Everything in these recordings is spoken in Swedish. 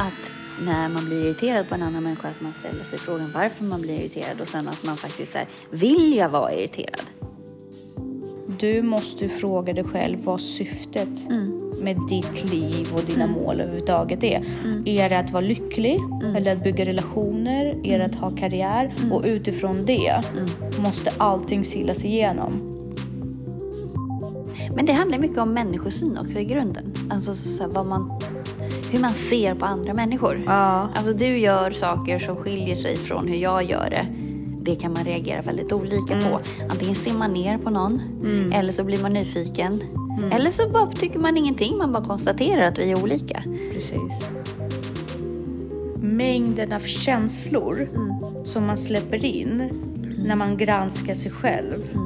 att när man blir irriterad på en annan människa att man ställer sig frågan varför man blir irriterad och sen att man faktiskt säger vill jag vara irriterad? Du måste fråga dig själv vad syftet med ditt liv och dina mål överhuvudtaget är. Är det att vara lycklig? Eller att bygga relationer? Är det att ha karriär? Och utifrån det måste allting silas igenom. Men det handlar mycket om människosyn också i grunden. Alltså så här, vad man, hur man ser på andra människor. Ja. Alltså du gör saker som skiljer sig från hur jag gör det. Det kan man reagera väldigt olika på. Antingen ser man ner på någon eller så blir man nyfiken. Eller så bara tycker man ingenting, man bara konstaterar att vi är olika. Precis. Mängden av känslor som man släpper in när man granskar sig själv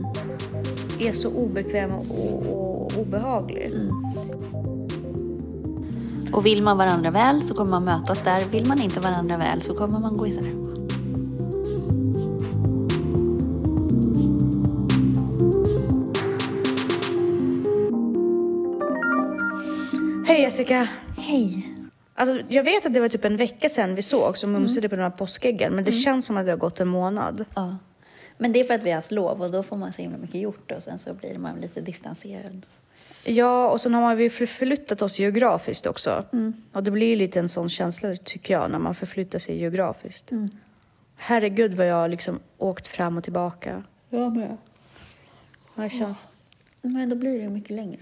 är så obekväm och, och obehaglig. Och vill man varandra väl så kommer man mötas där. Vill man inte varandra väl så kommer man gå isär. Hej Jessica! Hej! Alltså, jag vet att det var typ en vecka sedan vi såg som mumsade på de här påskäggen men det känns som att det har gått en månad. Ja. Men det är för att vi har haft lov och då får man så himla mycket gjort och sen så blir man lite distanserad. Ja, och sen har vi förflyttat oss geografiskt också. Och det blir lite en sån känsla tycker jag när man förflyttar sig geografiskt. Herregud vad jag har liksom åkt fram och tillbaka. Jag med. Det känns... Men då blir det mycket längre.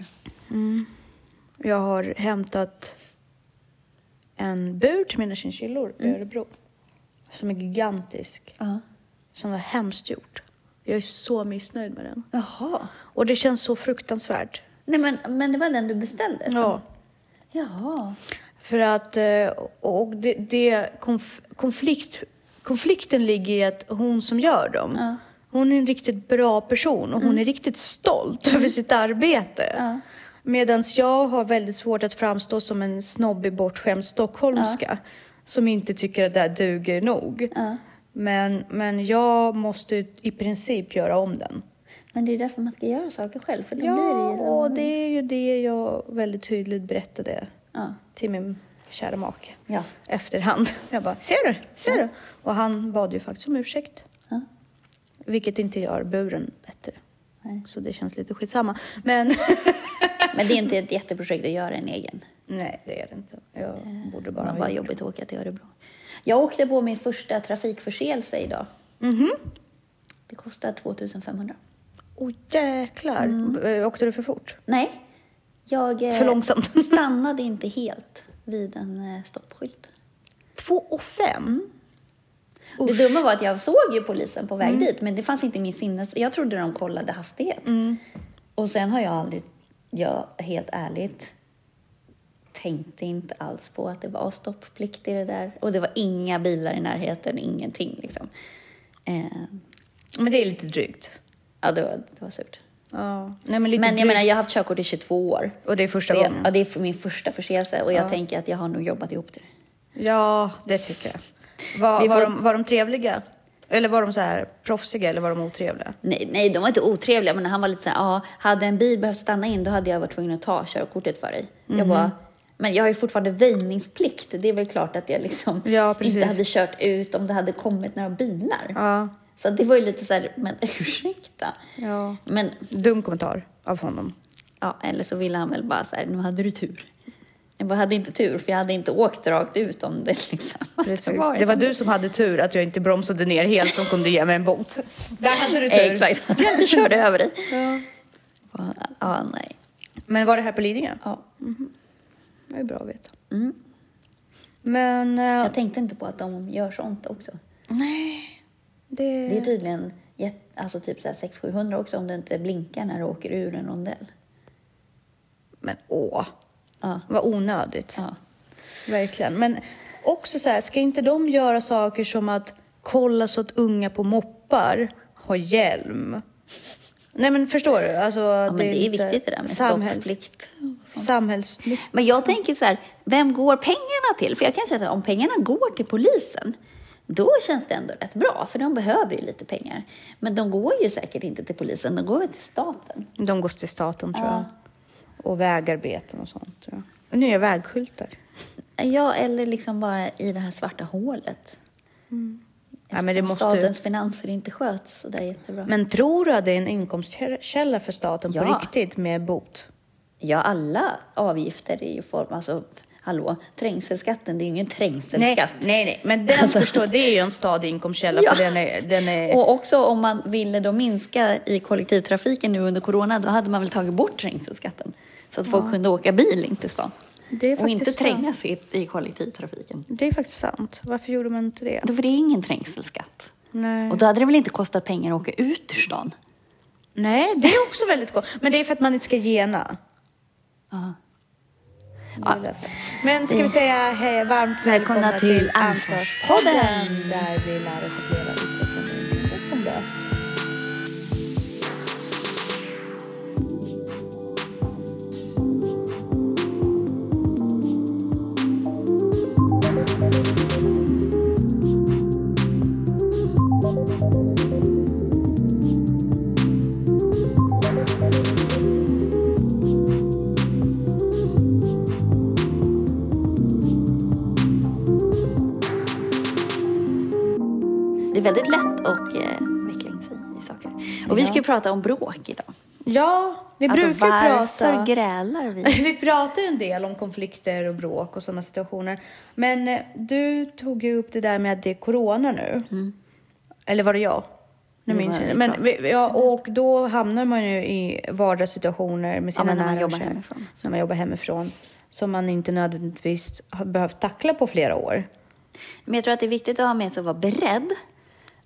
Jag har hämtat en bur till mina chinchillor i Örebro. Som är gigantisk. Ja. Som var hemskt gjort. Jag är så missnöjd med den. Jaha. Och det känns så fruktansvärt. Nej men, men det var den du beställde? som- Ja. Jaha. För att eh, och det, det konf, konflikt, konflikten ligger i att hon som gör dem, hon är en riktigt bra person och hon är riktigt stolt över sitt arbete. Ja. Medan jag har väldigt svårt att framstå som en snobbig bortskämd stockholmska som inte tycker att det här duger nog. Ja. Men, men jag måste i princip göra om den. Men det är därför man ska göra saker själv för då Ja, blir det ju och det är ju det jag väldigt tydligt berättade Ja. till min kära make Ja. efterhand. Jag bara, ser du? Ser du? Och han bad ju faktiskt om ursäkt. Ja. Vilket inte gör buren bättre. Nej. Så det känns lite skitsamma. Men Men det är inte ett jätteprojekt att göra en egen. nej, det är det inte. Jag borde bara Det var bara jobbigt att åka till Örebro. Jag åkte på min första trafikförseelse idag. Mhm. Det kostade 2500. Åh jäklar. Mm. Åkte du för fort? Nej, jag eh, För långsamt. stannade inte helt vid en eh, stoppskylt. Två och fem? Det dumma var att jag såg ju polisen på väg dit, men det fanns inte i min sinnes... Jag trodde de kollade hastighet. Och sen har jag aldrig, jag helt ärligt, tänkte inte alls på att det var stopplikt i det där. Och det var inga bilar i närheten, ingenting liksom. Eh, Men det är lite drygt. Ja, det var, det var surt. Ja. Nej, men lite Men jag menar, jag har haft körkort i 22 år. Och det är första Det, gången? ja, det är min första förseelse och jag tänker att jag har nog jobbat ihop det. Ja, det tycker jag. Var, får- de, var de trevliga? Eller var de så här proffsiga eller var de otrevliga? Nej, nej, de var inte otrevliga, men han var lite så här, ja, hade en bil behövt stanna in, då hade jag varit tvungen att ta körkortet för dig. Mhm. Jag bara, men jag har ju fortfarande väjningsplikt. Det är väl klart att jag liksom Ja, inte hade kört ut om det hade kommit några bilar. Ja. Så det var ju lite så här, men ursäkta. ja. Men, Dum kommentar av honom. ja, eller så ville han väl bara så här, nu hade du tur. Jag bara hade inte tur, för jag hade inte åkt rakt ut om det liksom Precis. varit Det var du som hade tur att jag inte bromsade ner helt som kunde ge mig en bot. Där hade du tur. Exakt, att jag inte körde över dig. Ja. Ja, ja, nej. Men var det här på Lidingö? Ja. Det är bra att veta. Mm. Men... eh, Jag tänkte inte på att de gör sånt också. nej. Det... Det är tydligen alltså typ så här 600-700 också om du inte blinkar när du åker ur en rondell. Men åh. Ja. Vad onödigt. Ja. Verkligen. Men också så här, ska inte de göra saker som att kolla så att unga på moppar har hjälm? Nej men förstår du? Alltså, ja, men det är viktigt det där med samhälls, stopplikt. Samhällsnytta. Men jag tänker så här, vem går pengarna till? För jag kan säga att om pengarna går till polisen, då känns det ändå rätt bra, för de behöver ju lite pengar. Men de går ju säkert inte till polisen, de går väl till staten. De går till staten tror Ja. jag. Och vägarbeten och sånt tror jag. Och nya vägskyltar. Ja, eller liksom bara i det här svarta hålet. Ja, men det måste... Stadens finanser inte sköts så där jättebra. Men tror du att det är en inkomstkälla för staten på Ja. riktigt med bot? Ja, alla avgifter är ju form... Alltså, hallå, trängselskatten, det är ju ingen Nej, trängselskatt. nej, nej, men den Alltså- förstår, det är ju en stadig inkomstkälla Ja. för den är, den är Och också om man ville då minska i kollektivtrafiken nu under corona, då hade man väl tagit bort trängselskatten. Så att folk kunde åka bil in till stan. Och inte trängas i, i kollektivtrafiken. Det är faktiskt sant. Varför gjorde man inte det? För det är ingen trängselskatt. Nej. Och då hade det väl inte kostat pengar att åka ut ur stan? Nej, det är också väldigt gott. Men det är för att man inte ska gena. Det därför. Men ska vi säga hej, varmt välkomna, Välkomna till. Ansvarspodden. Där vi lär oss att leva saker. Och vi ska ju prata om bråk idag. Ja, vi Alltså brukar varför prata... grälar vi? Vi pratar en del om konflikter och bråk och sådana situationer. Men eh, du tog ju upp det där med att det är corona nu. Eller var det jag? Nu minns jag. Men ja, och då hamnar man ju i vardagssituationer med sina man nära och jobbar kära. hemifrån. När man jobbar hemifrån. Som man inte nödvändigtvis har behövt tackla på flera år. Men jag tror att det är viktigt att ha med sig att vara beredd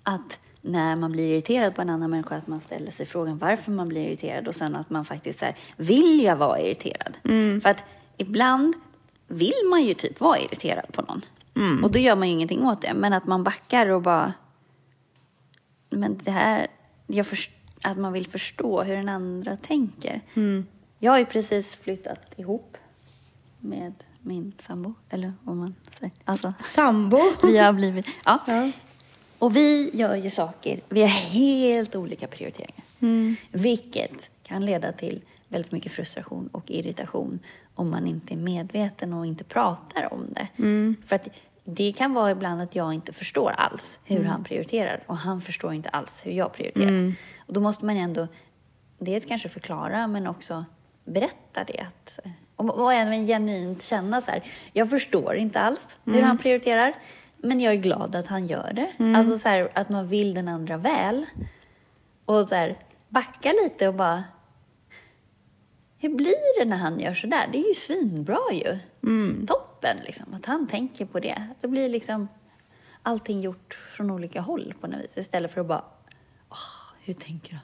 att när man blir irriterad på en annan människa att man ställer sig frågan varför man blir irriterad och sen att man faktiskt så här, vill jag vara irriterad? För att ibland vill man ju typ vara irriterad på någon och då gör man ju ingenting åt det. Men att man backar och bara men det här, jag först, att man vill förstå hur den andra tänker. Jag har ju precis flyttat ihop med min sambo, eller vad man säger. Alltså, Sambo. vi har blivit... Ja. Ja. Och vi gör ju saker, vi har helt olika prioriteringar. Mm. Vilket kan leda till väldigt mycket frustration och irritation om man inte är medveten och inte pratar om det. Mm. För att det kan vara ibland att jag inte förstår alls hur Mm. han prioriterar och han förstår inte alls hur jag prioriterar. Och då måste man ändå dels kanske förklara men också berätta det. Och, och även genuint känna så här, jag förstår inte alls hur han prioriterar men jag är glad att han gör det. Alltså så här, att man vill den andra väl. Och så här, backa lite och bara, hur blir det när han gör så där? Det är ju svinbra ju. Toppen liksom, att han tänker på det. Det blir liksom allting gjort från olika håll på något vis. Istället för att bara, åh, hur tänker han?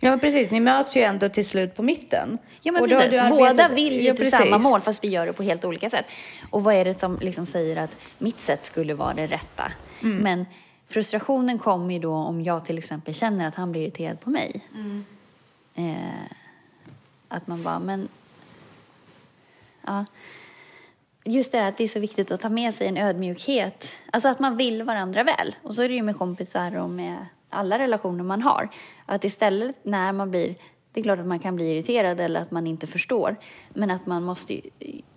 Ja, men precis. Ni möts ju ändå till slut på mitten. Ja, men Och precis. du arbetat- Båda vill ju Ja, till precis. samma mål, fast vi gör det på helt olika sätt. Och vad är det som liksom säger att mitt sätt skulle vara det rätta? Mm. Men frustrationen kommer ju då om jag till exempel känner att han blir irriterad på mig. Mm. Eh, att man bara, men... Ja. Just det här att det är så viktigt att ta med sig en ödmjukhet. Alltså att man vill varandra väl. Och så är det ju med kompisar och med alla relationer man har. Att istället när man blir... Det är klart att man kan bli irriterad eller att man inte förstår. Men att man måste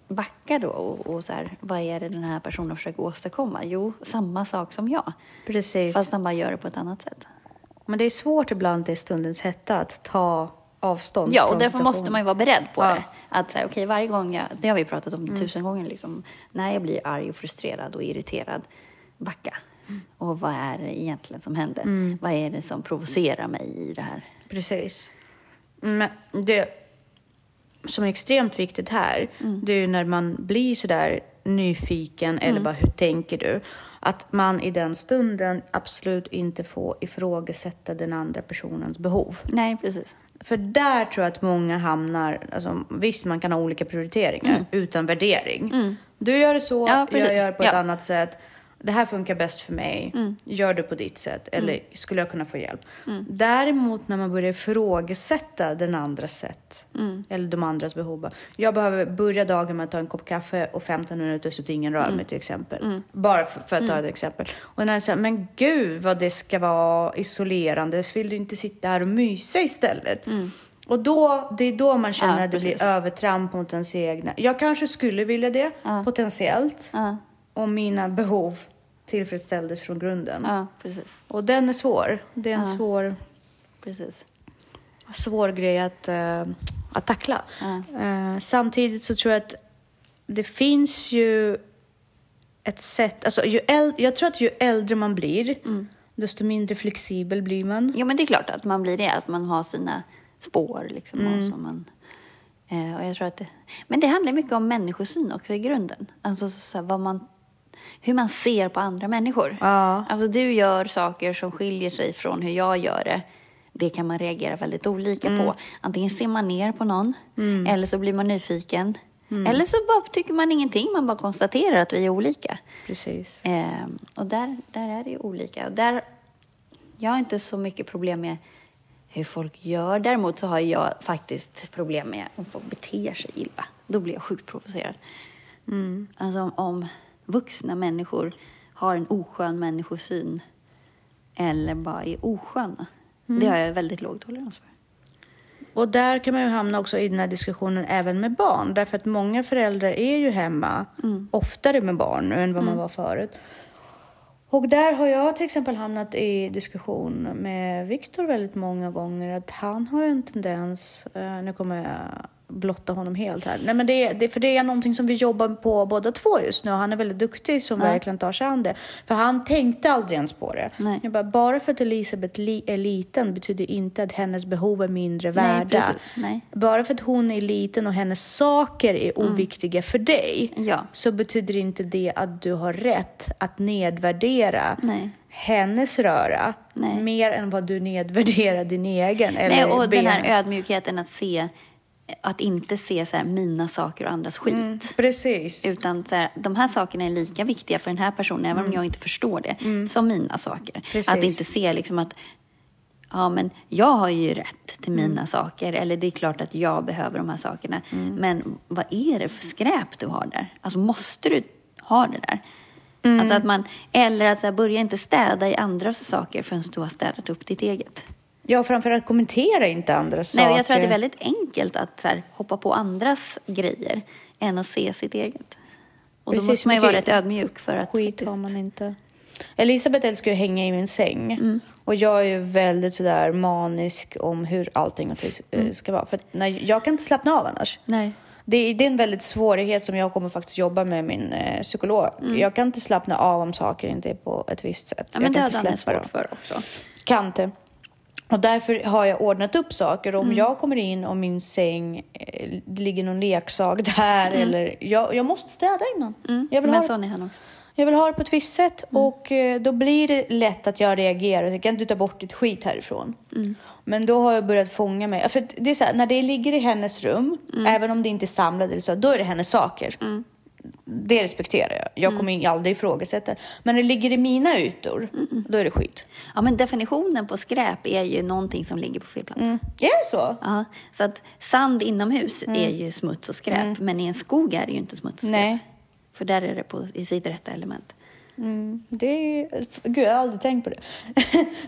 backa då och, och så här, vad är det den här personen försöker åstadkomma? Jo, samma sak som jag. Precis. Fast han bara gör det på ett annat sätt. Men det är svårt ibland i stundens hetta att ta avstånd Ja, och därför måste man ju vara beredd på Ja. det. Att så här, okej, varje gång jag, det har vi pratat om tusen gånger, liksom, när jag blir arg och frustrerad och irriterad, backa. Och vad är det egentligen som händer? Vad är det som provocerar mig i det här? Precis. Men det som är extremt viktigt här, Mm. det är ju när man blir sådär nyfiken eller bara hur tänker du? Att man i den stunden absolut inte får ifrågasätta den andra personens behov. Nej, precis. För där tror jag att många hamnar, alltså, visst man kan ha olika prioriteringar utan värdering. Du gör det så, Mm. Ja, jag gör på ett Ja. Mm. annat sätt. Det här funkar bäst för mig, gör det på ditt sätt. Eller skulle jag kunna få hjälp? Mm. Däremot när man börjar ifrågasätta den andras sätt, Mm. eller de andras behov. Jag behöver börja dagen med att ta en kopp kaffe och 15 minuter så att ingen Mm. rör mig till exempel. Bara för, för att ta ett exempel. Och när jag säger, men gud vad det ska vara isolerande, vill du inte sitta här och mysa istället? Mm. Och då, det är då man känner Ja, att det precis. blir övertramp mot ens egna. Jag kanske skulle vilja det, potentiellt, Ja, om mina behov tillfredsställdes från grunden. ja precis. Och den är svår. Det är en Ja. svår, precis. svår grej att, eh, att tackla. Ja. Eh, samtidigt så tror jag att det finns ju ett sätt, alltså ju äl- jag tror att ju äldre man blir, Mm. desto mindre flexibel blir man. Jo, men det är klart att man blir det, att man har sina spår liksom. Mm. Och så man, eh, och jag tror att det, men det handlar mycket om människosyn också i grunden. Alltså så, så här, vad man, hur man ser på andra människor. Ja. Alltså du gör saker som skiljer sig från hur jag gör det. Det kan man reagera väldigt olika Mm. på. Antingen ser man ner på någon, eller så blir man nyfiken. Mm. Eller så bara tycker man ingenting, man bara konstaterar att vi är olika. Precis. Ehm, och där, där är det ju olika. Och där, jag har inte så mycket problem med hur folk gör. Däremot så har jag faktiskt problem med om folk beter sig illa. Då blir jag sjukt provocerad. Alltså om, om vuxna människor har en oskön människosyn eller bara är osköna. Det har jag väldigt låg tolerans för. Och där kan man ju hamna också i den här diskussionen även med barn. Därför att många föräldrar är ju hemma oftare med barn nu än vad man var förut. Och där har jag till exempel hamnat i diskussion med Viktor väldigt många gånger. Att han har ju en tendens, eh, nu kommer jag blotta honom helt här. Nej men det, det, för det är någonting som vi jobbar på båda två just nu han är väldigt duktig som verkligen tar sig an det. För han tänkte aldrig ens på det. Nej. Jag bara, bara för att Elisabeth li, är liten betyder inte att hennes behov är mindre Nej, värda. precis. Nej. Bara för att hon är liten och hennes saker är oviktiga för dig Ja. så betyder inte det att du har rätt att nedvärdera Nej. hennes röra Nej. mer än vad du nedvärderar din egen. Eller Nej, och be den här ödmjukheten att se, att inte se så här, mina saker och andras skit. Mm, Precis. Utan så här, de här sakerna är lika viktiga för den här personen, även om jag inte förstår det, som mina saker. Mm. Precis. Att inte se liksom att ja, men jag har ju rätt till mina saker, eller det är klart att jag behöver de här sakerna. Men vad är det för skräp du har där? Alltså måste du ha det där? Alltså att man, eller att så här, börja inte städa i andras saker förrän du har städat upp ditt eget. Ja, framförallt kommentera inte andras Nej, saker. och jag tror att det är väldigt enkelt att här, hoppa på andras grejer än att se sitt eget. Och Precis, då måste man ju vara rätt ödmjuk för att Skit faktiskt... har man inte. Elisabeth älskar ju att hänga i min säng. Mm. Och jag är ju väldigt sådär manisk om hur allting eh, Mm. ska vara. För när, jag kan inte slappna av annars. Nej. Det är, det är en väldigt svårighet som jag kommer faktiskt jobba med min eh, psykolog. Jag kan inte slappna av om saker inte är på ett visst sätt. Mm. Ja, jag men det kan inte släppa dem. för också. Kan inte. Och därför har jag ordnat upp saker. Mm. Om jag kommer in och min säng, eh, det ligger någon leksak där eller... Jag, jag måste städa innan. Jag, vill Mm. Men ha, sån är han också. jag vill ha det på ett visst sätt Mm. och eh, då blir det lätt att jag reagerar. Jag kan inte ta bort ditt skit härifrån. Mm. Men då har jag börjat fånga mig. För det är så här, när det ligger i hennes rum, Mm. även om det inte är samlat eller så, då är det hennes saker. Det respekterar jag. Jag Mm. kommer aldrig ifrågasätta. Men det ligger i mina ytor, då är det skit. Ja, men definitionen på skräp är ju någonting som ligger på fel plats. Är det så? Ja, så att sand inomhus är ju smuts och skräp, men i en skog är det ju inte smuts och skräp. Nej. För där är det på, i sitt rätta element. Mm, det är, gud, jag har aldrig tänkt på det.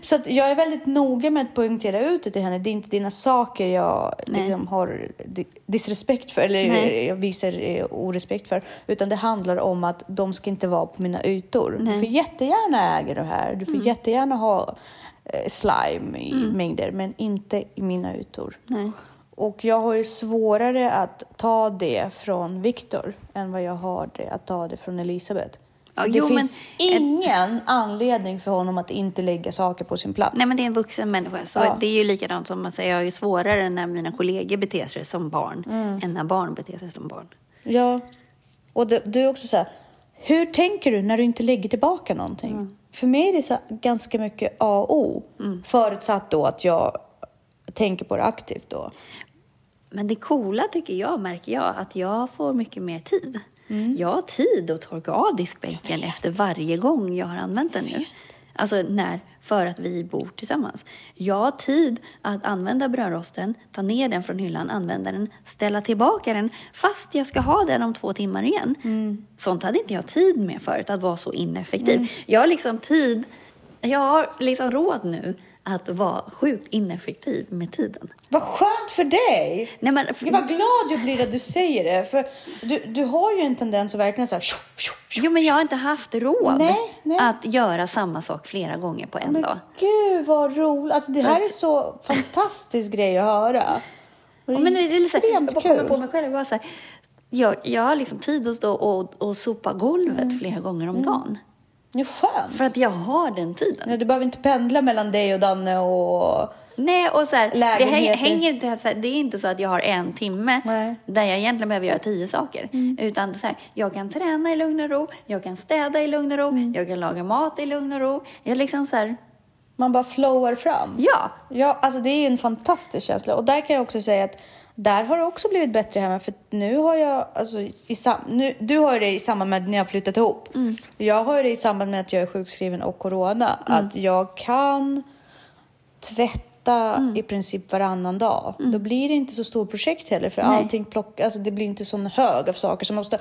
så jag är väldigt noga med att poängtera ut det till henne. Det är inte dina saker jag liksom har di- disrespekt för eller Nej. jag visar eh, orespekt för. Utan det handlar om att de ska inte vara på mina ytor. Nej. Du får jättegärna äga det här. Du får jättegärna ha eh, slime i mängder, men inte i mina ytor. Nej. Och jag har ju svårare att ta det från Viktor än vad jag har det att ta det från Elisabeth. Ja, det jo, men- finns ingen anledning för honom att inte lägga saker på sin plats. Nej, men det är en vuxen människa. Så Ja. det är ju likadant som man säger, jag har ju svårare när mina kollegor beter sig som barn än när barn beter sig som barn. Ja. Och du, du är också så här, hur tänker du när du inte lägger tillbaka någonting? Mm. För mig är det så ganska mycket A och O. Förutsatt då att jag tänker på det aktivt då. Men det coola tycker jag, märker jag, att jag får mycket mer tid. Mm. Jag har tid att torka av diskbänken efter varje gång jag har använt den nu. Alltså när, för att vi bor tillsammans. Jag har tid att använda brödrosten, ta ner den från hyllan, använda den, ställa tillbaka den fast jag ska ha den om två timmar igen. Mm. Sånt hade inte jag tid med förut, att vara så ineffektiv. Jag har liksom tid, jag har liksom råd nu att vara sjukt ineffektiv med tiden. Vad skönt för dig! Nej, men, Gud, vad glad jag blir att du säger det. För du, du har ju en tendens att verkligen så här... Jo, men jag har inte haft råd Nej, nej. att göra samma sak flera gånger på en Men dag. gud vad roligt. Alltså, det Så här att- är så fantastisk grej att höra. Och Ja, men det är så här, jag extremt bara kommer kul. på mig själv. Bara så här, jag, jag har liksom tid att stå och, och sopa golvet Mm. flera gånger om dagen. Det är skönt. För att jag har den tiden. Ja, Du behöver inte pendla mellan dig och Danne och... Nej, och så här, det hänger, hänger inte, så här, det är inte så att jag har en timme Nej. Mm. där jag egentligen behöver göra tio saker. Utan så här, jag kan träna i lugn och ro, jag kan städa i lugn och ro, Mm. jag kan laga mat i lugn och ro. Jag liksom så här, Man bara flowar fram. ja, Ja, alltså det är en fantastisk känsla. Och där kan jag också säga att där har det också blivit bättre hemma. För nu har jag, alltså i sam, nu, du har det i samband med ni har flyttat ihop. Jag har det i samband med att jag är sjukskriven och corona. Att jag kan tvätta i princip varannan dag. Då blir det inte så stort projekt heller. För Nej. allting plock, alltså det blir inte sån hög av saker som måste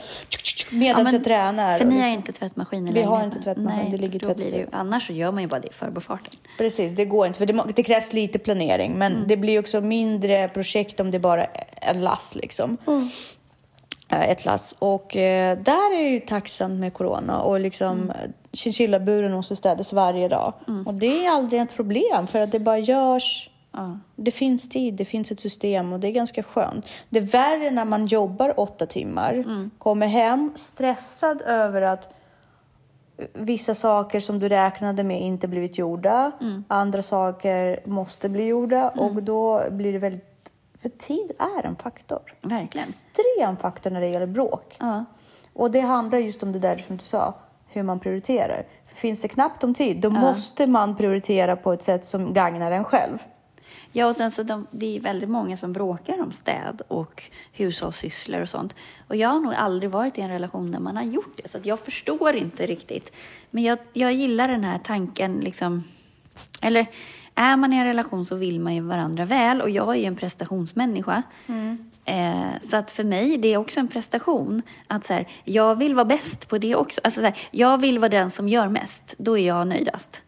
medan Ja, men- jag tränar. för ni har inte tvättmaskin i Vi har inte tvättmaskin, Nej, det ligger tvättstuga. Annars så gör man ju bara det i förbifarten. Precis, det går inte för det, det krävs lite planering. Men det blir också mindre projekt om det bara är en lass liksom. Eh, Ett lass. Och eh, där är det ju tacksamt med corona och liksom mm. chinchillaburen måste städas varje dag. Och det är aldrig ett problem för att det bara görs. Ja. Det finns tid, det finns ett system och det är ganska skönt. Det är värre när man jobbar åtta timmar, kommer hem stressad över att vissa saker som du räknade med inte blivit gjorda. Andra saker måste bli gjorda och då blir det väldigt... För tid är en faktor. Verkligen. Extrem faktor när det gäller bråk. Ja. Och det handlar just om det där som du sa, hur man prioriterar. För finns det knappt om tid, då måste man prioritera på ett sätt som gagnar en själv. Ja, och sen så de, det är väldigt många som bråkar om städ och hushållssysslor och sånt. Och jag har nog aldrig varit i en relation där man har gjort det, så jag förstår inte riktigt. Men jag, jag gillar den här tanken, liksom... Eller, är man i en relation så vill man ju varandra väl och jag är ju en prestationsmänniska. Eh, så att för mig, det är också en prestation. Att så här, jag vill vara bäst på det också. Alltså så här, jag vill vara den som gör mest, då är jag nöjdast.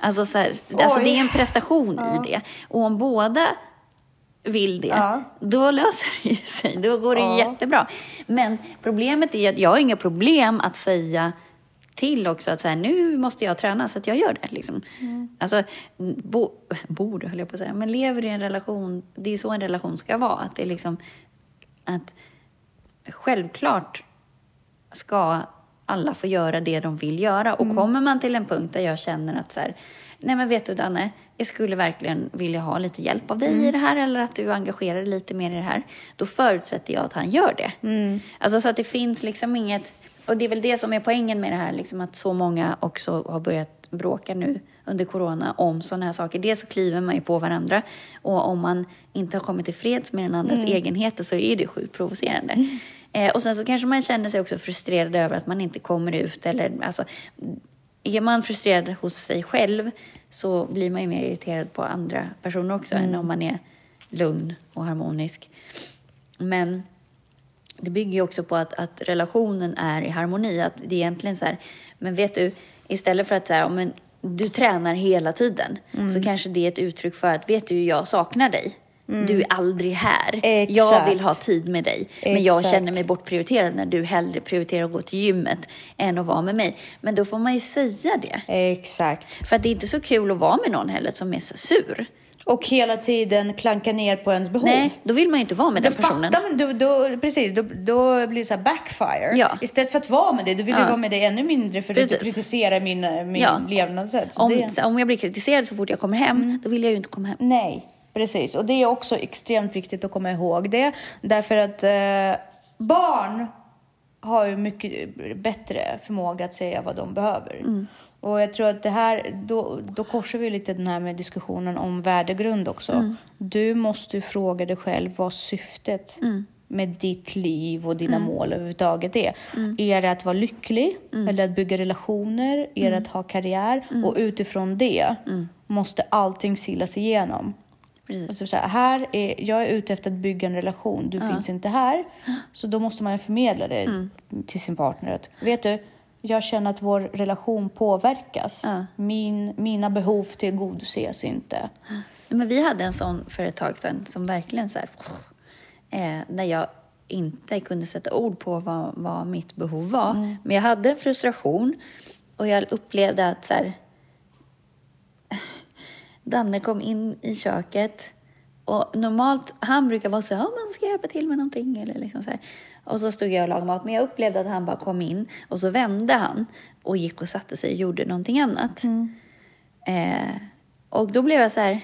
Alltså, så här, alltså det är en prestation i det. Och om båda vill det, Ja. då löser det sig. Då går det Ja. jättebra. Men problemet är att jag har inga problem att säga till också att så här, nu måste jag träna så att jag gör det. Liksom. Alltså, bo, borde höll jag på att säga, men lever i en relation, det är så en relation ska vara. Att det är liksom, att självklart ska alla få göra det de vill göra. Och kommer man till en punkt där jag känner att så här, nej men vet du Danne, jag skulle verkligen vilja ha lite hjälp av dig i det här eller att du engagerar dig lite mer i det här. Då förutsätter jag att han gör det. Alltså så att det finns liksom inget, och det är väl det som är poängen med det här, liksom att så många också har börjat bråka nu under corona om sådana här saker. Dels så kliver man ju på varandra och om man inte har kommit till freds med den andras egenheter så är det sjukt provocerande. Eh, och sen så kanske man känner sig också frustrerad över att man inte kommer ut eller alltså är man frustrerad hos sig själv så blir man ju mer irriterad på andra personer också än om man är lugn och harmonisk. Men det bygger ju också på att, att relationen är i harmoni. Att det är egentligen så här, men vet du, istället för att så här, om en, du tränar hela tiden så kanske det är ett uttryck för att, vet du, jag saknar dig. Du är aldrig här. Jag Exakt. vill ha tid med dig. Men jag Exakt. känner mig bortprioriterad när du hellre prioriterar att gå till gymmet än att vara med mig. Men då får man ju säga det. Exakt. För att det är inte så kul att vara med någon heller som är så sur. Och hela tiden klanka ner på ens behov. Nej, då vill man ju inte vara med Då den personen. fattar man, då, då, precis, då, då blir det så backfire. Ja. Istället för att vara med dig, då vill Ja. jag vara med dig ännu mindre för att du Precis. kritiserar min, min Ja. levnadssätt. Så Om, det, om jag blir kritiserad så fort jag kommer hem, Mm. då vill jag ju inte komma hem. nej, precis. Och det är också extremt viktigt att komma ihåg det. Därför att eh, barn har ju mycket bättre förmåga att säga vad de behöver. Mm. Och jag tror att det här, då, då korsar vi lite den här med diskussionen om värdegrund också. Mm. Du måste ju fråga dig själv vad syftet Mm. med ditt liv och dina mål överhuvudtaget är. Mm. Är det att vara lycklig? Eller att bygga relationer? Är Mm. det att ha karriär? Och utifrån det måste allting silas igenom. Precis. Alltså så här, här är, jag är ute efter att bygga en relation, du finns inte här. Så då måste man ju förmedla det Mm. till sin partner. Att, vet du, jag känner att vår relation påverkas. Ja. Min, mina behov tillgodoses inte. Men vi hade en sån för ett tag sedan som verkligen så här, eh, när jag inte kunde sätta ord på vad, vad mitt behov var. Men jag hade en frustration och jag upplevde att så här, Danne kom in i köket och normalt, han brukar vara så här, "Ja, man ska hjälpa till med någonting eller liksom så här. Och så stod jag och lagade mat, men jag upplevde att han bara kom in och så vände han och gick och satte sig och gjorde någonting annat. Eh, och då blev jag så här,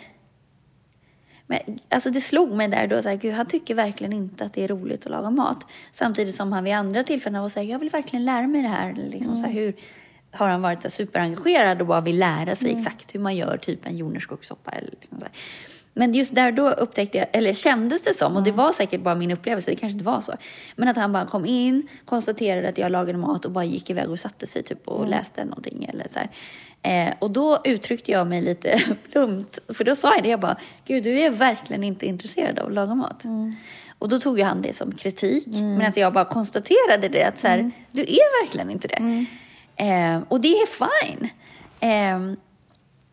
men, alltså det slog mig där då, så här, gud, han tycker verkligen inte att det är roligt att laga mat. Samtidigt som han vid andra tillfällen var så här, jag vill verkligen lära mig det här. Liksom, så här hur har han varit superengagerad och bara vill lära sig exakt hur man gör typ en jordnötskokssoppa. Eller liksom. Men just där då upptäckte jag, eller kändes det som, och det var säkert bara min upplevelse, det kanske inte var så. Men att han bara kom in, konstaterade att jag lagade mat och bara gick iväg och satte sig typ och läste någonting eller så. Eh, och då uttryckte jag mig lite plumpt, för då sa jag det, jag bara, gud du är verkligen inte intresserad av att laga mat. Och då tog ju han det som kritik, men att jag bara konstaterade det, att så här, du är verkligen inte det. Eh, och det är fine. Eh,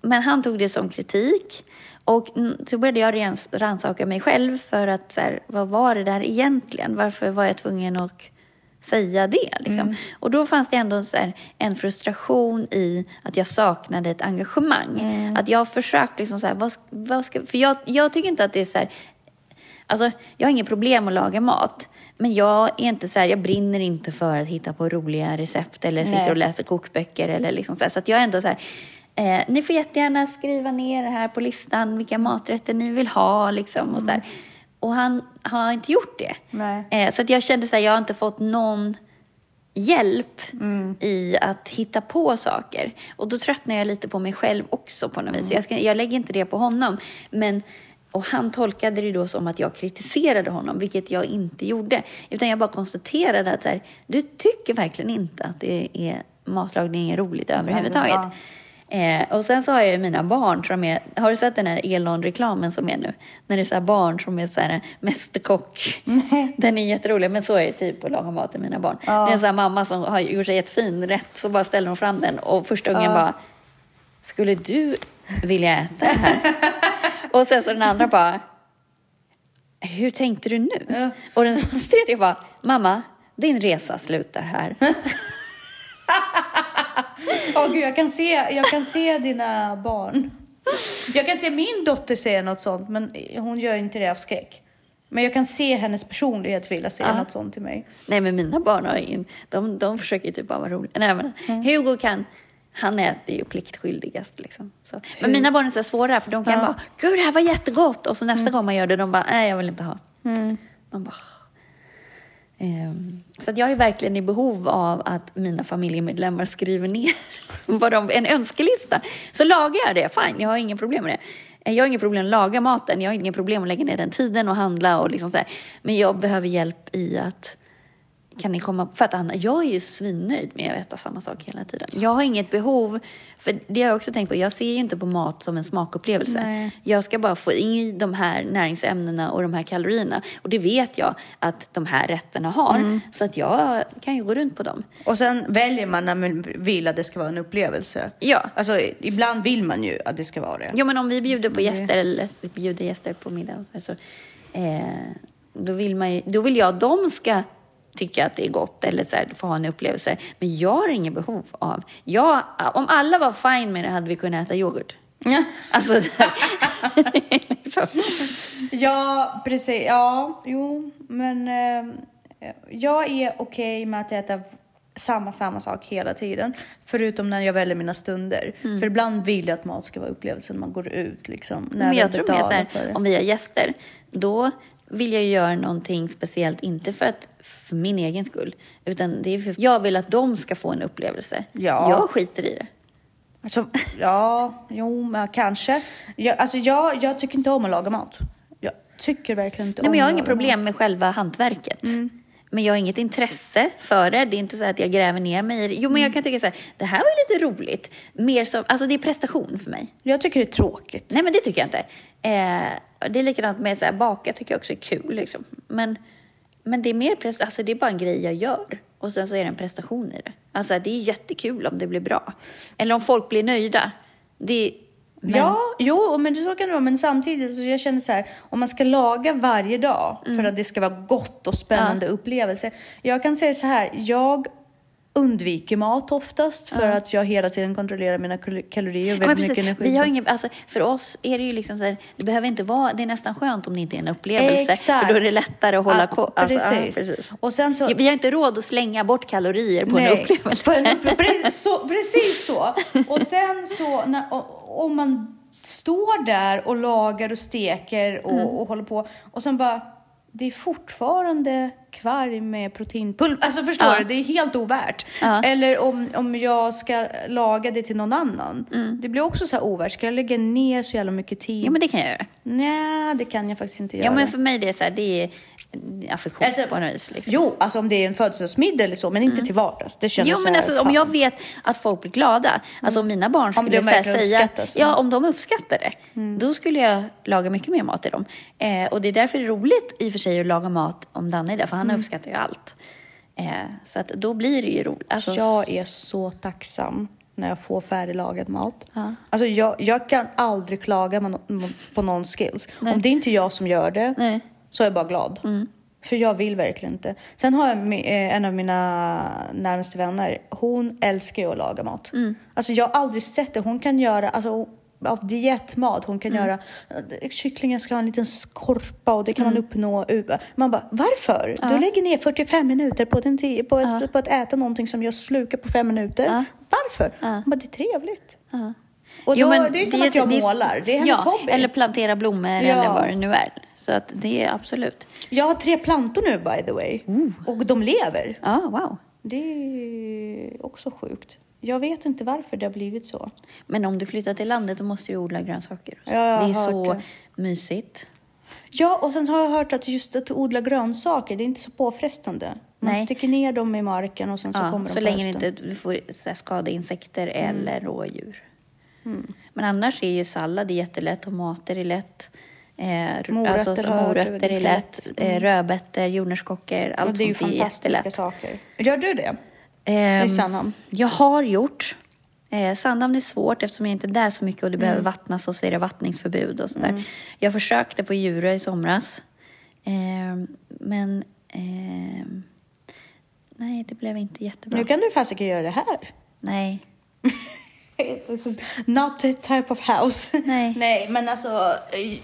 men han tog det som kritik. Och mm, så började jag rens- rannsaka mig själv för att så här, vad var det där egentligen? Varför var jag tvungen att säga det? Liksom? Och då fanns det ändå så här, en frustration i att jag saknade ett engagemang. Att jag försökte liksom så här, vad, vad ska, för jag, jag tycker inte att det är så här, Alltså, jag har inget problem att laga mat. Men jag är inte så här, jag brinner inte för att hitta på roliga recept eller sitter Nej. och läser kokböcker eller liksom så här. Så att jag är ändå så här, eh, ni får jättegärna skriva ner här på listan vilka maträtter ni vill ha liksom och så här. Och han har inte gjort det. Eh, så att jag kände så här, jag har inte fått någon hjälp i att hitta på saker. Och då tröttnar jag lite på mig själv också på något vis. Jag, ska, jag lägger inte det på honom. Men, och han tolkade det då som att jag kritiserade honom, vilket jag inte gjorde. Utan jag bara konstaterade att så här, du tycker verkligen inte att det är, matlagning är roligt överhuvudtaget. ja. Eh, och sen så har jag ju mina barn som är, har du sett den här Elon-reklamen som är nu? När det är så barn som är så här mästerkock. Den är jätterolig, men så är det typ att laga mat till mina barn. Det är en sån mamma som har gjort sig jättefin rätt, så bara ställer hon fram den och första ungen bara, skulle du vilja äta det här? och sen så den andra bara, hur tänkte du nu? Och den tredje bara, mamma, din resa slutar här. Åh gud, jag kan, se, jag kan se dina barn. Jag kan se min dotter säga något sånt, men hon gör inte det av skräck. Men jag kan se hennes personlighet vilja säga något sånt till mig. Nej, men mina barn har in, de, de försöker typ bara vara roliga. Nej, men Mm. Hugo kan, han äter ju pliktskyldigast liksom. Så. Men mina barn är så svåra, för de kan bara, gud det här var jättegott. Och så nästa Mm. gång man gör det, de bara, nej jag vill inte ha. Man bara, Ehm, så jag är verkligen i behov av att mina familjemedlemmar skriver ner vad de, en önskelista. Så lagar jag det, fine, jag har inga problem med det. Eh, Jag har inga problem att laga maten, jag har inga problem att lägga ner den tiden och handla och liksom så här. Men jag behöver hjälp i att kan ni komma... För att Anna, jag är ju svinnöjd med att äta samma sak hela tiden. Jag har inget behov, för det har jag också tänkt på, jag ser ju inte på mat som en smakupplevelse. Nej. Jag ska bara få i de här näringsämnena och de här kalorierna. Och det vet jag att de här rätterna har. Så att jag kan ju gå runt på dem. Och sen väljer man när man vill att det ska vara en upplevelse. Ja. Alltså, ibland vill man ju att det ska vara det. Jo, men om vi bjuder på gäster eller bjuder gäster på middag så eh, då, vill man ju, då vill jag att de ska tycka att det är gott eller så här, få ha en upplevelse. Men jag har inget behov av... Jag, om alla var fine med det hade vi kunnat äta yoghurt. Alltså, så här, liksom. Ja, precis. Ja, jo, men eh, jag är okej med att äta samma, samma sak hela tiden. Förutom när jag väljer mina stunder. För ibland vill jag att mat ska vara upplevelsen man går ut. Liksom, när Men jag tror mer så här, om vi har gäster, då vill jag göra någonting speciellt, inte för, att, för min egen skull, utan det är för jag vill att de ska få en upplevelse. Ja. Jag skiter i det. Alltså, ja, jo, men kanske. Jag, alltså, jag, jag tycker inte om att laga mat. Jag tycker verkligen inte Nej, om men jag har inget problem med själva hantverket. Mm. Men jag har inget intresse för det. Det är inte så att jag gräver ner mig i det. Jo, men Mm. jag kan tycka så här, det här var ju lite roligt. Mer som, alltså det är prestation för mig. mat. Jag tycker det är tråkigt. Nej, men det tycker jag inte. Eh, det är likadant med här, baka tycker jag också är kul. Liksom. Men, men det är mer prestation, alltså det är bara en grej jag gör. Och sen så är det en prestation i det. Alltså det är jättekul om det blir bra. Eller om folk blir nöjda. Det, men, Ja, jo, men så kan det vara. Men samtidigt så jag känner så här, om man ska laga varje dag Mm. för att det ska vara gott och spännande upplevelse. Jag kan säga så här, jag undviker mat oftast för att jag hela tiden kontrollerar mina kal- kalorier och Ja, väldigt precis. mycket energi. Vi har ingen, alltså, för oss är det ju liksom så här, det behöver inte vara, det är nästan skönt om det inte är en upplevelse. Exakt. För då är det lättare att hålla Ja, koll. Alltså, ja, precis. precis. Och sen så... Vi har inte råd att slänga bort kalorier på en Nej, upplevelse. på en upple- precis, så, precis så. Och sen så, när, om man står där och lagar och steker och, Mm. och håller på och sen bara, det är fortfarande kvarg med proteinpulver. Alltså förstår Ja. du, det är helt ovärt. Ja. Eller om, om jag ska laga det till någon annan. Det blir också så här ovärt. Ska jag lägga ner så jävla mycket tid? Mm. Ja, men det kan jag göra. Nej, det kan jag faktiskt inte göra. Ja, men för mig det är så här, det är affektion Alltså, på något vis. Liksom. Jo, alltså om det är en födelsedagsmiddag eller så, men inte till vardags. Det känns Jo, men alltså, om jag vet att folk blir glada, alltså om mina barn Om skulle de så här säga, ja, om de uppskattar det, då skulle jag laga mycket mer mat till dem. Eh, och det är därför det är roligt i och för sig att laga mat om Danne är där, han uppskattar ju allt. Eh, så att då blir det ju roligt. Alltså, Jag är så tacksam när jag får färdiglagad mat. Ja. Alltså jag, jag kan aldrig klaga på någon skills. Om det är inte jag som gör det Nej. så är jag bara glad. För jag vill verkligen inte. Sen har jag eh, en av mina närmaste vänner. Hon älskar ju att laga mat. Alltså jag har aldrig sett det. Hon kan göra, alltså av dietmat, hon kan göra, eh, kycklingen ska ha en liten skorpa och det kan man uppnå. Man bara, varför? Du lägger ner 45 minuter på, den på, ett, på att äta någonting som jag slukar på fem minuter. Ja. Varför? Man bara, det är trevligt. Ja. Och då, Jo, men det är som att jag det målar. Det är hennes ja, hobby. eller plantera blommor Ja. eller vad det nu är. Så att det är absolut. Jag har tre plantor nu by the way. Och de lever. Ja, wow. Det är också sjukt. Jag vet inte varför det har blivit så. Men om du flyttar till landet då måste du odla grönsaker. Ja, jag har det är hört så det. mysigt. Ja, och sen har jag hört att just att odla grönsaker, det är inte så påfrestande. Man Nej. sticker ner dem i marken och sen så Ja, kommer de så länge inte du får så här, skada insekter Mm. eller rådjur. Men annars är ju sallad jättelätt, tomater är lätt. Eh, Morötter alltså, morötter är lätt, lätt. Mm. eh, rödbetor, jordnötskockor, allt det är ju sånt är fantastiska jättelätt. saker. Gör du det? Ehm, I Sandhamn? Jag har gjort. Eh, Sandhamn är svårt eftersom jag inte är där så mycket och det Mm. behöver vattnas och så är det vattningsförbud och sådär. Jag försökte på Djurö i somras. Ehm, men ehm, nej, det blev inte jättebra. Nu kan du fasiken göra det här. Nej. Not that type of house. Nej. Nej, men alltså,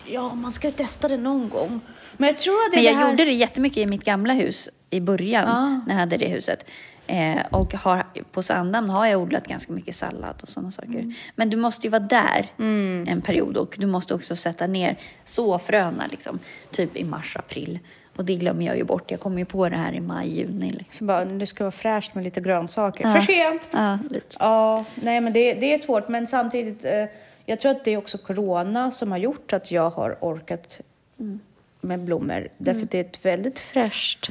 ja, man ska testa det någon gång. Men jag tror att det är Men jag det här... gjorde det jättemycket i mitt gamla hus i början Ah. när jag hade det huset. Eh, och har, på Sandhamn har jag odlat ganska mycket sallad och sådana saker. Mm. Men du måste ju vara där en period och du måste också sätta ner såfröna liksom, typ i mars, april. Och det glömmer jag ju bort. Jag kommer ju på det här i maj, juni. Liksom. Så bara, det ska vara fräscht med lite grönsaker. Ja. För sent! Ja, lite. Ja, nej men det, det är svårt. Men samtidigt, eh, jag tror att det är också corona som har gjort att jag har orkat med blommor. Därför att det är ett väldigt fräscht.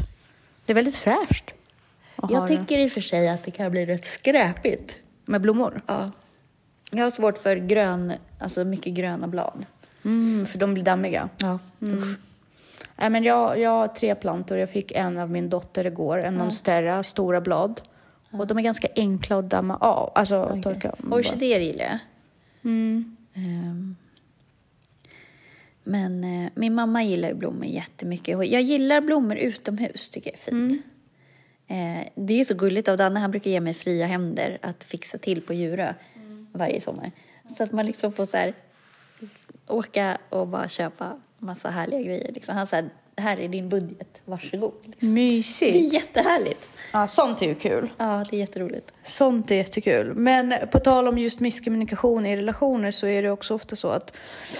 Det är väldigt fräscht. Jag tycker i och för sig att det kan bli rätt skräpigt. Med blommor? Ja. Jag har svårt för grön, alltså mycket gröna blad. Mm, för de blir dammiga. Ja. Nej, men jag, jag har tre plantor. Jag fick en av min dotter igår. En monstera, stora blad. Och de är ganska enkla att damma av. Alltså torka. bara. Orkidéer gillar jag. Mm. Ehm, Men eh, min mamma gillar ju blommor jättemycket. Jag gillar blommor utomhus, tycker jag är fint. Eh, det är så gulligt av Danne, han brukar ge mig fria händer att fixa till på Djurö varje sommar. Så att man liksom får så här, åka och bara köpa massa härliga grejer. Liksom. Han säger, här är din budget, varsågod. Liksom. Det är Mysigt. jättehärligt. Ja, sånt är ju kul. Ja, det är jätteroligt. Sånt är jättekul. Men på tal om just misskommunikation i relationer så är det också ofta så att Mm,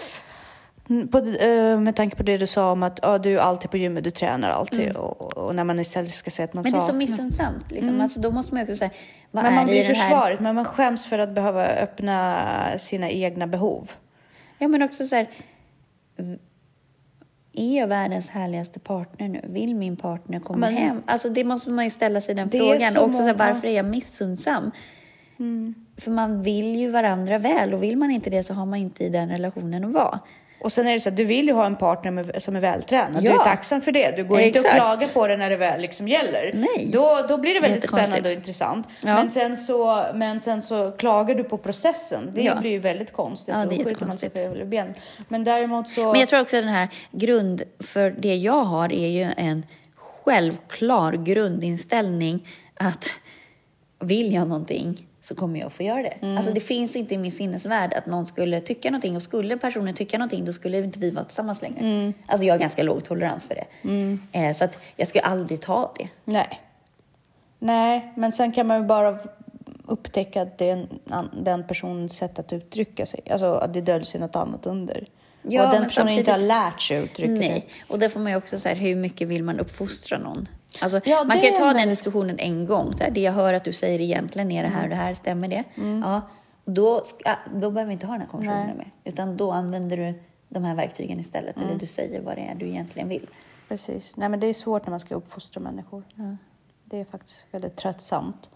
på, eh, med tanke på det du sa om att ja, du är alltid på gymmet, du tränar alltid och, och när man istället ska säga att man Men det är så missunnsamt. Liksom. Alltså, då måste man ju också säga, vad Men är man det i blir här... försvaret, men man skäms för att behöva öppna sina egna behov. Ja, men också så här... Är jag världens härligaste partner nu? Vill min partner komma Men- hem? Alltså det måste man ju ställa sig den är frågan. så Och också så här, många- varför är jag missunnsam? För man vill ju varandra väl och vill man inte det så har man inte i den relationen att vara. Och sen är det så att du vill ju ha en partner med, som är vältränad. Du Ja. är tacksam för det. Du går inte och Exakt. klagar på det när det väl liksom gäller. Nej. Då, då blir det väldigt spännande och intressant. Ja. Men, sen så, men sen så klagar du på processen. Det Ja. blir ju väldigt konstigt. Ja, det är skjuter man sig själv ben. Men däremot så... Men jag tror också att den här grund, för det jag har är ju en självklar grundinställning att vill jag någonting så kommer jag få göra det. Mm. Alltså det finns inte i min sinnesvärld att någon skulle tycka någonting och skulle personen tycka någonting då skulle inte vi vara tillsammans längre. Mm. Alltså jag har ganska låg tolerans för det. Eh, så att jag skulle aldrig ta det. Nej. Nej, men sen kan man ju bara upptäcka att det är en, den personens sätt att uttrycka sig. Alltså att det döljer sig något annat under. Ja, och den men personen inte har samtidigt- lärt sig uttrycka Nej, och där får man ju också så här, hur mycket vill man uppfostra någon? Alltså, Ja, man kan ju ta den diskussionen en gång. Så här, det jag hör att du säger egentligen är det här och det här, stämmer det? Ja, och då, ska, då behöver vi inte ha den här konversationen mer. Utan då använder du de här verktygen istället. Eller du säger vad det är du egentligen vill. Precis. Nej, men det är svårt när man ska uppfostra människor. Det är faktiskt väldigt tröttsamt.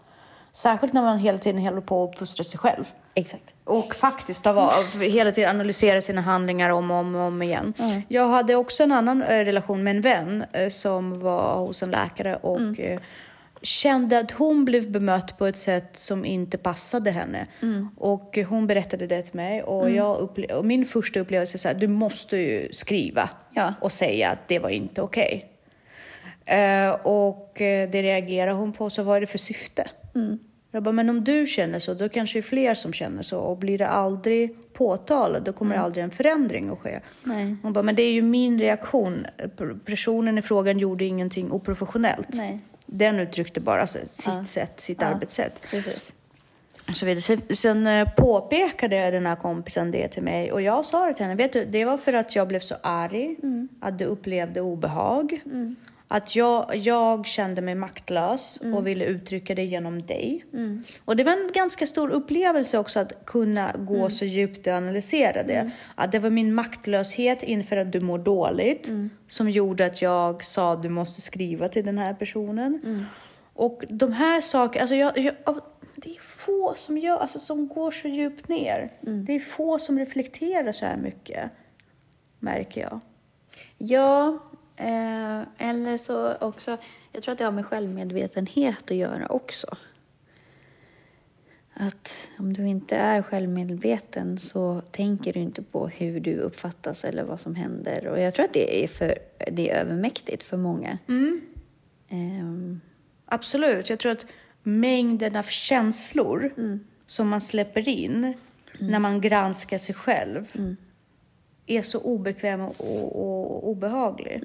Särskilt när man hela tiden håller på att uppfostra sig själv. Exakt. Och faktiskt av, av, hela tiden analysera sina handlingar om och om, och om igen. Jag hade också en annan eh, relation med en vän eh, som var hos en läkare och eh, kände att hon blev bemött på ett sätt som inte passade henne. Och eh, hon berättade det till mig och, jag upple- och min första upplevelse är så här, du måste ju skriva Ja. och säga att det var inte okej. Eh, och eh, det reagerade hon på, så vad är det för syfte? Jag bara, men om du känner så, då kanske det är fler som känner så. Och blir det aldrig påtalat, då kommer aldrig en förändring att ske. Nej. Hon bara, men det är ju min reaktion. Personen i frågan gjorde ingenting oprofessionellt. Nej. Den uttryckte bara så, sitt Ja. sätt, sitt Ja. arbetssätt. Precis. Så vidare. Sen, eh, påpekade den här kompisen det till mig och jag sa det till henne. Vet du, det var för att jag blev så arg, att du upplevde obehag. Att jag, jag kände mig maktlös och ville uttrycka det genom dig. Och det var en ganska stor upplevelse också att kunna gå så djupt och analysera det. Att det var min maktlöshet inför att du mår dåligt som gjorde att jag sa att du måste skriva till den här personen. Och de här sakerna, alltså jag, jag, det är få som, gör, alltså som går så djupt ner. Det är få som reflekterar så här mycket, märker jag. Ja, eh, eller så också, jag tror att det har med självmedvetenhet att göra också. Att om du inte är självmedveten så tänker du inte på hur du uppfattas eller vad som händer. Och jag tror att det är, för, det är övermäktigt för många. Ehm, Absolut. Jag tror att mängden av känslor som man släpper in när man granskar sig själv är så obekväm och, och, obehaglig.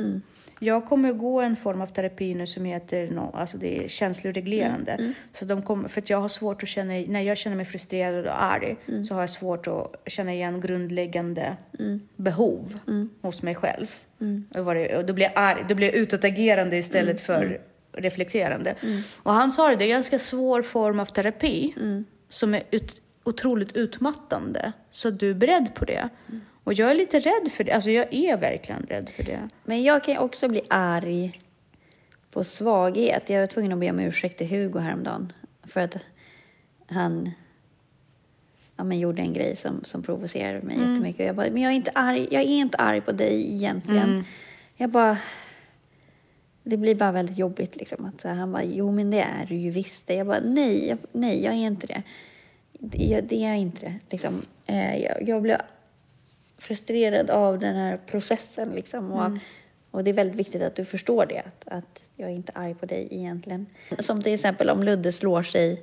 Jag kommer att gå en form av terapi nu som heter no, alltså det är känsloreglerande. Så de kommer, för jag har svårt att känna, när jag känner mig frustrerad och arg så har jag svårt att känna igen grundläggande behov hos mig själv. Och, det, och då blir jag arg, då blir jag utåtagerande istället för reflekterande. Och han sa det, det är en ganska svår form av terapi som är ut, otroligt utmattande. Så du är beredd på det. Och jag är lite rädd för det. Alltså jag är verkligen rädd för det. Men jag kan ju också bli arg på svaghet. Jag var tvungen att be om ursäkt till Hugo häromdagen för att han ja, men gjorde en grej som, som provocerade mig jättemycket. Och jag bara, men jag är inte arg, jag är inte arg på dig egentligen. Jag bara... Det blir bara väldigt jobbigt liksom. Att så här, han bara, jo men det är du ju visst det. Jag bara, nej, jag, nej jag är inte det. Det, jag, det är jag inte det. Liksom. Eh, jag, jag blev frustrerad av den här processen. Liksom. Och, och det är väldigt viktigt att du förstår det, att, att jag är inte arg på dig egentligen. Som till exempel om Ludde slår sig,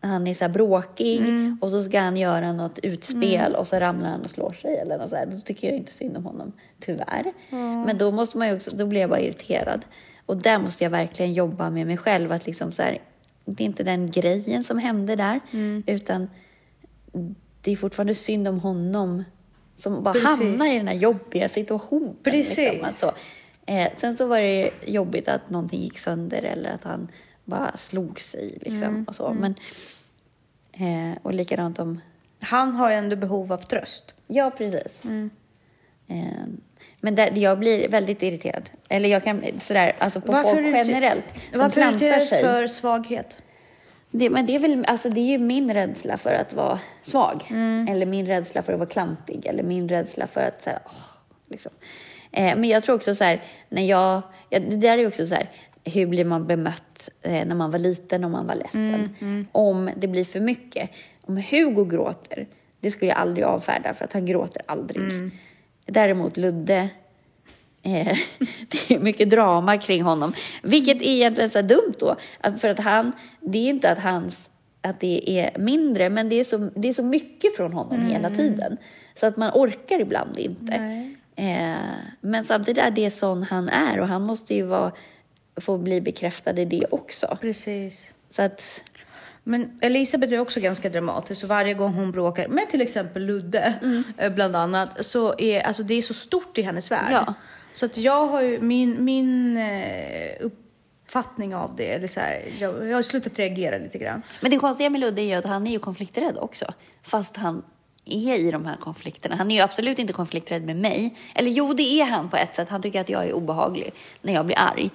han är så bråkig och så ska han göra något utspel och så ramlar han och slår sig eller något så här. Då tycker jag inte synd om honom, tyvärr. Men då måste man ju också, då blir jag bara irriterad. Och där måste jag verkligen jobba med mig själv, att liksom så här, det är inte den grejen som hände där, utan det är fortfarande synd om honom som bara Precis. hamnar i den här jobbiga situationen. Precis. Liksom, att så. Eh, sen så var det jobbigt att någonting gick sönder eller att han bara slog sig. Liksom, och, så. Men, eh, och likadant om... Han har ju ändå behov av tröst. Ja, precis. Eh, men där, jag blir väldigt irriterad. Eller jag kan sådär, alltså på Varför folk generellt. Som Varför är du sig. för svaghet? Det, men det är väl, alltså det är ju min rädsla för att vara svag. Eller min rädsla för att vara klantig. Eller min rädsla för att så här, åh, liksom. eh, Men jag tror också så här, när jag, ja, det där är ju också så här, hur blir man bemött eh, när man var liten och man var ledsen? Om det blir för mycket. Om Hugo gråter, det skulle jag aldrig avfärda för att han gråter aldrig. Däremot Ludde, Eh, det är mycket drama kring honom. Vilket är egentligen så dumt då. För att han, det är inte att hans att det är mindre, men det är så, det är så mycket från honom hela tiden. Så att man orkar ibland inte. Eh, men samtidigt är det sån han är och han måste ju vara, få bli bekräftad i det också. Precis. Så att, Men Elisabeth är också ganska dramatisk så varje gång hon bråkar med till exempel Ludde eh, bland annat så är alltså det är så stort i hennes värld. Ja. Så att jag har ju min, min eh, uppfattning av det, eller så här, jag, jag har slutat reagera lite grann. men det konstiga med Ludde är ju att han är ju konflikträdd också. Fast han är i de här konflikterna. Han är ju absolut inte konflikträdd med mig. Eller jo, det är han på ett sätt. Han tycker att jag är obehaglig när jag blir arg.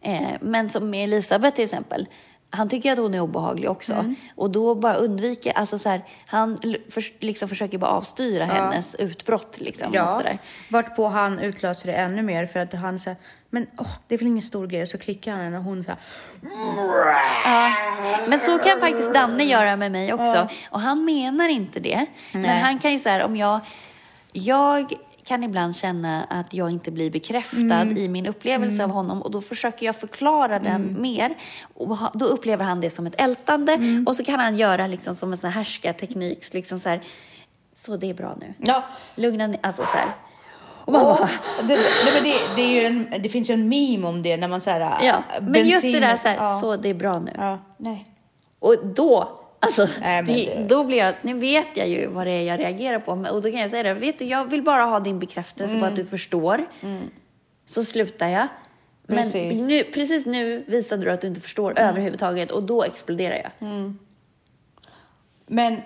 Eh, men som med Elisabeth till exempel. Han tycker att hon är obehaglig också. Mm. Och då bara undviker, alltså så här, han för, liksom försöker bara avstyra hennes utbrott liksom. Och Ja, sådär. vart på han utlöser det ännu mer för att han säger men åh, det är väl ingen stor grej. Så klickar han och hon så här, Ja, men så kan faktiskt Danne göra med mig också. Och han menar inte det. Men Nej. han kan ju säga om jag... Jag kan ibland känna att jag inte blir bekräftad i min upplevelse av honom och då försöker jag förklara den mer. Och då upplever han det som ett ältande och så kan han göra liksom som en sån här härskarteknik. Liksom så, här, så det är bra nu. ja. Lugna ner, alltså så här. Och man bara, Och det, det, det, det, är en, det finns ju en meme om det när man så här, ja. Men just det där så här, ja. så det är bra nu. Ja, nej. Och då, alltså, Nej, det, det- då blir jag, nu vet jag ju vad det är jag reagerar på. Och då kan jag säga det, vet du, jag vill bara ha din bekräftelse på att Mm. du förstår. Så slutar jag. Men Precis. Nu, precis nu visade du att du inte förstår överhuvudtaget och då exploderar jag. Men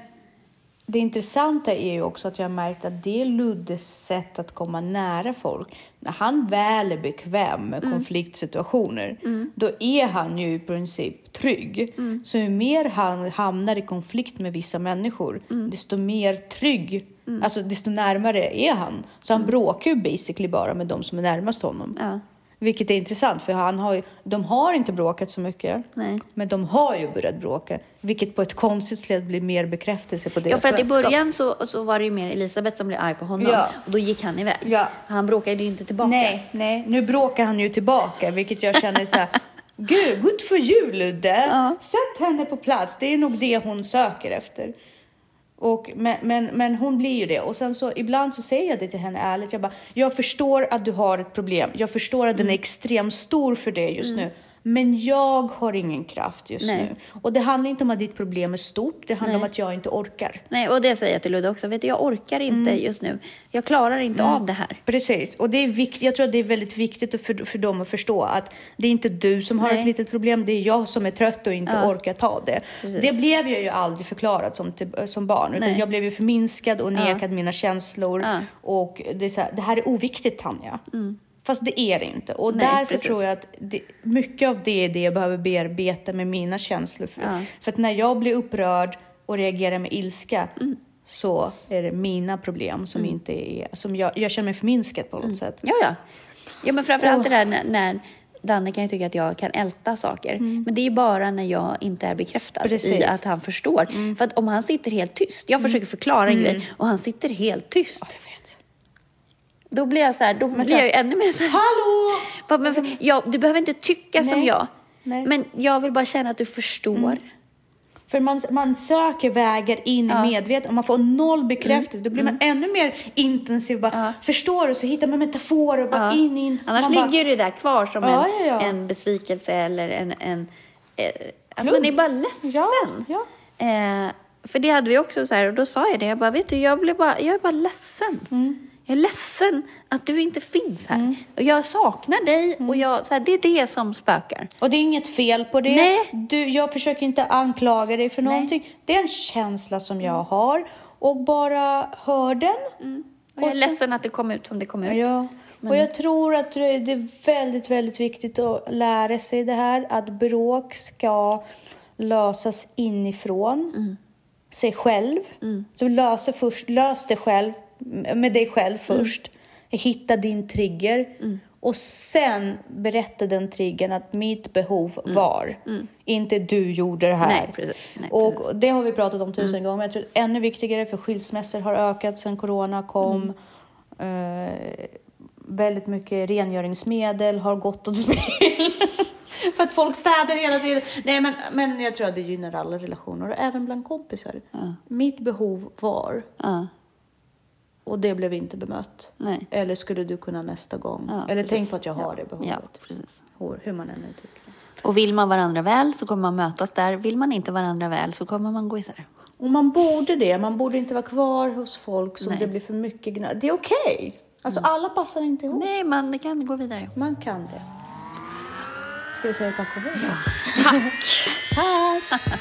det intressanta är ju också att jag har märkt att det är Luddes sätt att komma nära folk. När han väl är bekväm med konfliktsituationer, då är han ju i princip trygg. Så ju mer han hamnar i konflikt med vissa människor, desto mer trygg, alltså desto närmare är han. Så han bråkar ju basically bara med de som är närmast honom. Ja. Vilket är intressant, för han har ju, de har inte bråkat så mycket. Nej. Men de har ju börjat bråka, vilket på ett konstigt sätt blir mer bekräftelse på det. Ja, för att i början så, så var det ju mer Elisabeth som blev arg på honom Ja. och då gick han iväg. Ja. Han bråkade ju inte tillbaka. Nej, nej, nu bråkar han ju tillbaka, vilket jag känner så här. Gud, good for you Ludde! Ja. Sätt henne på plats, det är nog det hon söker efter. Och, men, men, men hon blir ju det. Och sen så ibland så säger jag det till henne ärligt. Jag bara, jag förstår att du har ett problem. Jag förstår att den Mm. är extremt stor för dig just nu. Men jag har ingen kraft just Nej. nu. Och det handlar inte om att ditt problem är stort. Det handlar Nej. om att jag inte orkar. Nej, och det säger jag till Ludde också. Vet du, jag orkar inte Mm. just nu. Jag klarar inte av det här. Precis, och det är viktigt, jag tror att det är väldigt viktigt för, för dem att förstå att det är inte du som har Nej. ett litet problem, det är jag som är trött och inte Ja. orkar ta det. Precis. Det blev jag ju aldrig förklarad som, som barn, utan Nej. jag blev ju förminskad och nekad mina känslor. Ja. Mm. Och det är så här, det här är oviktigt Tanja. Fast det är det inte. Och Nej, därför precis. tror jag att det, mycket av det är det jag behöver bearbeta med mina känslor. För, Ja. för att när jag blir upprörd och reagerar med ilska Mm. så är det mina problem som inte är... Som jag, jag känner mig förminskad på något Mm. sätt. Ja, ja. Ja, men framförallt det där när, när Danne kan ju tycka att jag kan älta saker. Men det är ju bara när jag inte är bekräftad i Mm. Precis. Mm. att han förstår. För att om han sitter helt tyst, jag försöker förklara en grej och han sitter helt tyst. Vet. Då blir jag så här, då blir så här, jag ju ännu mer så här. Hallå! Bara, Men för, ja, du behöver inte tycka som Nej. jag. Nej. Men jag vill bara känna att du förstår. För man, man söker vägar in Ja. i medvetandet och man får noll bekräftelse. Då blir man ännu mer intensiv. Bara, Ja. Förstår du? Så hittar man metaforer. Bara Ja. in, in. Annars man bara, ligger det där kvar som Ja, en, en besvikelse eller en... en eh, att man är bara ledsen. Eh, för det hade vi också så här, och då sa jag det. Jag bara, vet du, jag, blev bara, jag är bara ledsen. Mm. Jag är ledsen att du inte finns här. Och jag saknar dig Mm. och jag, så här, det är det som spökar. Och det är inget fel på det. Nej. Du, jag försöker inte anklaga dig för någonting. Det är en känsla som jag har. Och bara hör den. Och jag är så- ledsen att det kom ut som det kom ut. Ja. Och jag tror att det är väldigt, väldigt viktigt att lära sig det här. Att bråk ska lösas inifrån Mm. sig själv. Så löser först, lös det själv, med dig själv Mm. först. Hitta din trigger. Och sen berätta den triggern att mitt behov var. Inte du gjorde det här. Mm. Nej, precis. Nej, och precis. Mm. det har vi pratat om tusen gånger. Jag tror ännu viktigare för skilsmässor har ökat sen corona kom. Mm. Eh, väldigt mycket rengöringsmedel har gått åt spill. för att folk städar hela tiden. Nej, men, men jag tror att det gynnar alla relationer, och även bland kompisar. Mitt behov var, Ja, och det blev inte bemött. nej. Eller skulle du kunna nästa gång? Ja, Eller precis. tänk på att jag har det behovet. Ja, precis. Hur, man än uttrycker det. Och vill man varandra väl så kommer man mötas där. Vill man inte varandra väl så kommer man gå isär. Och man borde det. Man borde inte vara kvar hos folk som Nej. det blir för mycket gnä. Det är okej. Alltså alla passar inte ihop. Nej, man kan gå vidare. Man kan det. Ska vi säga tack och hej? Tack! Tack!